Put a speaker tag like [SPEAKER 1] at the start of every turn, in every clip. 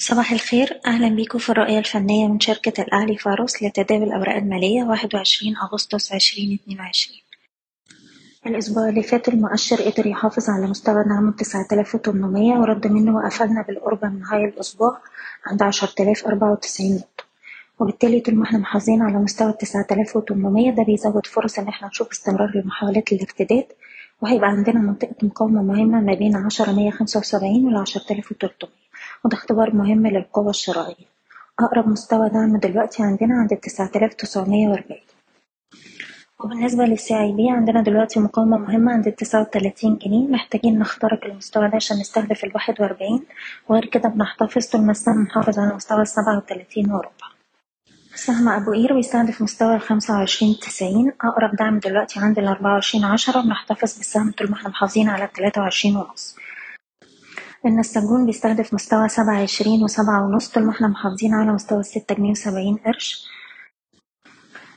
[SPEAKER 1] صباح الخير. أهلا بيكم في الرؤية الفنية من شركة الأهلي فاروس لتداول الأوراق المالية واحد وعشرين أغسطس عشرين اتنين وعشرين. الأسبوع اللي فات المؤشر قدر يحافظ على مستوى تسعة آلاف وتمنمية ورد منه وقفلنا بالقرب من نهاية الأسبوع عند عشرة آلاف أربعة وتسعين نقطة. وبالتالي طول ما إحنا محافظين على مستوى التسعة آلاف وتمنمية ده بيزود فرص إن إحنا نشوف استمرار لمحاولات الارتداد. وهيبقى عندنا منطقة مقاومة مهمة ما بين عشرة مية خمسة وسبعين والعشرة آلاف وتلتمية. وده اختبار مهم للقوة الشرائية. أقرب مستوى دعم دلوقتي عندنا عند التسعة آلاف تسعمية وأربعين. وبالنسبة للسي آي بي عندنا دلوقتي مقاومة مهمة عند التسعة وتلاتين جنيه. محتاجين نخترق المستوى ده عشان نستهدف الواحد وأربعين. وغير كده بنحتفظ طول ما السهم محافظ على مستوى السبعة وتلاتين وربع. سهم أبو قير بيستهدف مستوى الخمسة وعشرين تسعين. أقرب دعم دلوقتي عند الأربعة وعشرين عشرة. وبنحتفظ بالسهم طول ما إحنا محافظين على التلاتة وعشرين ونص. النساجون بيستهدف مستوى سبعة عشرين وسبعة ونص طول ما إحنا محافظين على مستوى الستة جنيه وسبعين قرش.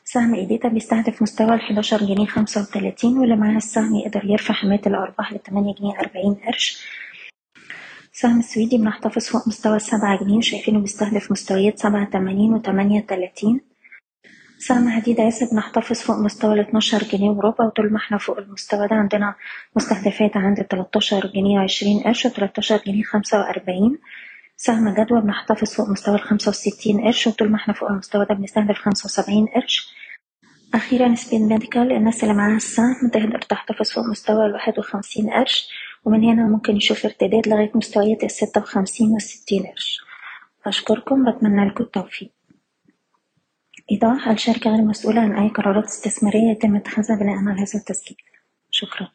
[SPEAKER 1] سهم إيديتا بيستهدف مستوى الحداشر جنيه خمسة وتلاتين واللي معاه السهم يقدر يرفع حماية الأرباح لتمانية جنيه أربعين قرش. سهم السويدي بنحتفظ فوق مستوى السبعة جنيه وشايفينه بيستهدف مستويات سبعة تمانين وتمانية تلاتين. سهم حديد عسى بنحتفظ فوق مستوى الاتناشر جنيه وربع وطول ما إحنا فوق المستوى ده عندنا مستهدفات عند تلاتاشر جنيه وعشرين قرش وتلاتاشر جنيه خمسة وأربعين. سهم جدوى بنحتفظ فوق مستوى الخمسة وستين قرش وطول ما إحنا فوق المستوى ده بنستهدف خمسة وسبعين قرش. أخيرا سبيد ميديكال الناس اللي معاها السهم تقدر تحتفظ فوق مستوى الواحد وخمسين قرش. ومن هنا ممكن يشوف ارتداد لغاية مستويات الستة وخمسين والستين قرش. أشكركم بتمنى لكم التوفيق. إيضاح الشركة غير مسؤولة عن أي قرارات استثمارية يتم اتخاذها بناء على هذا التسجيل. شكرا.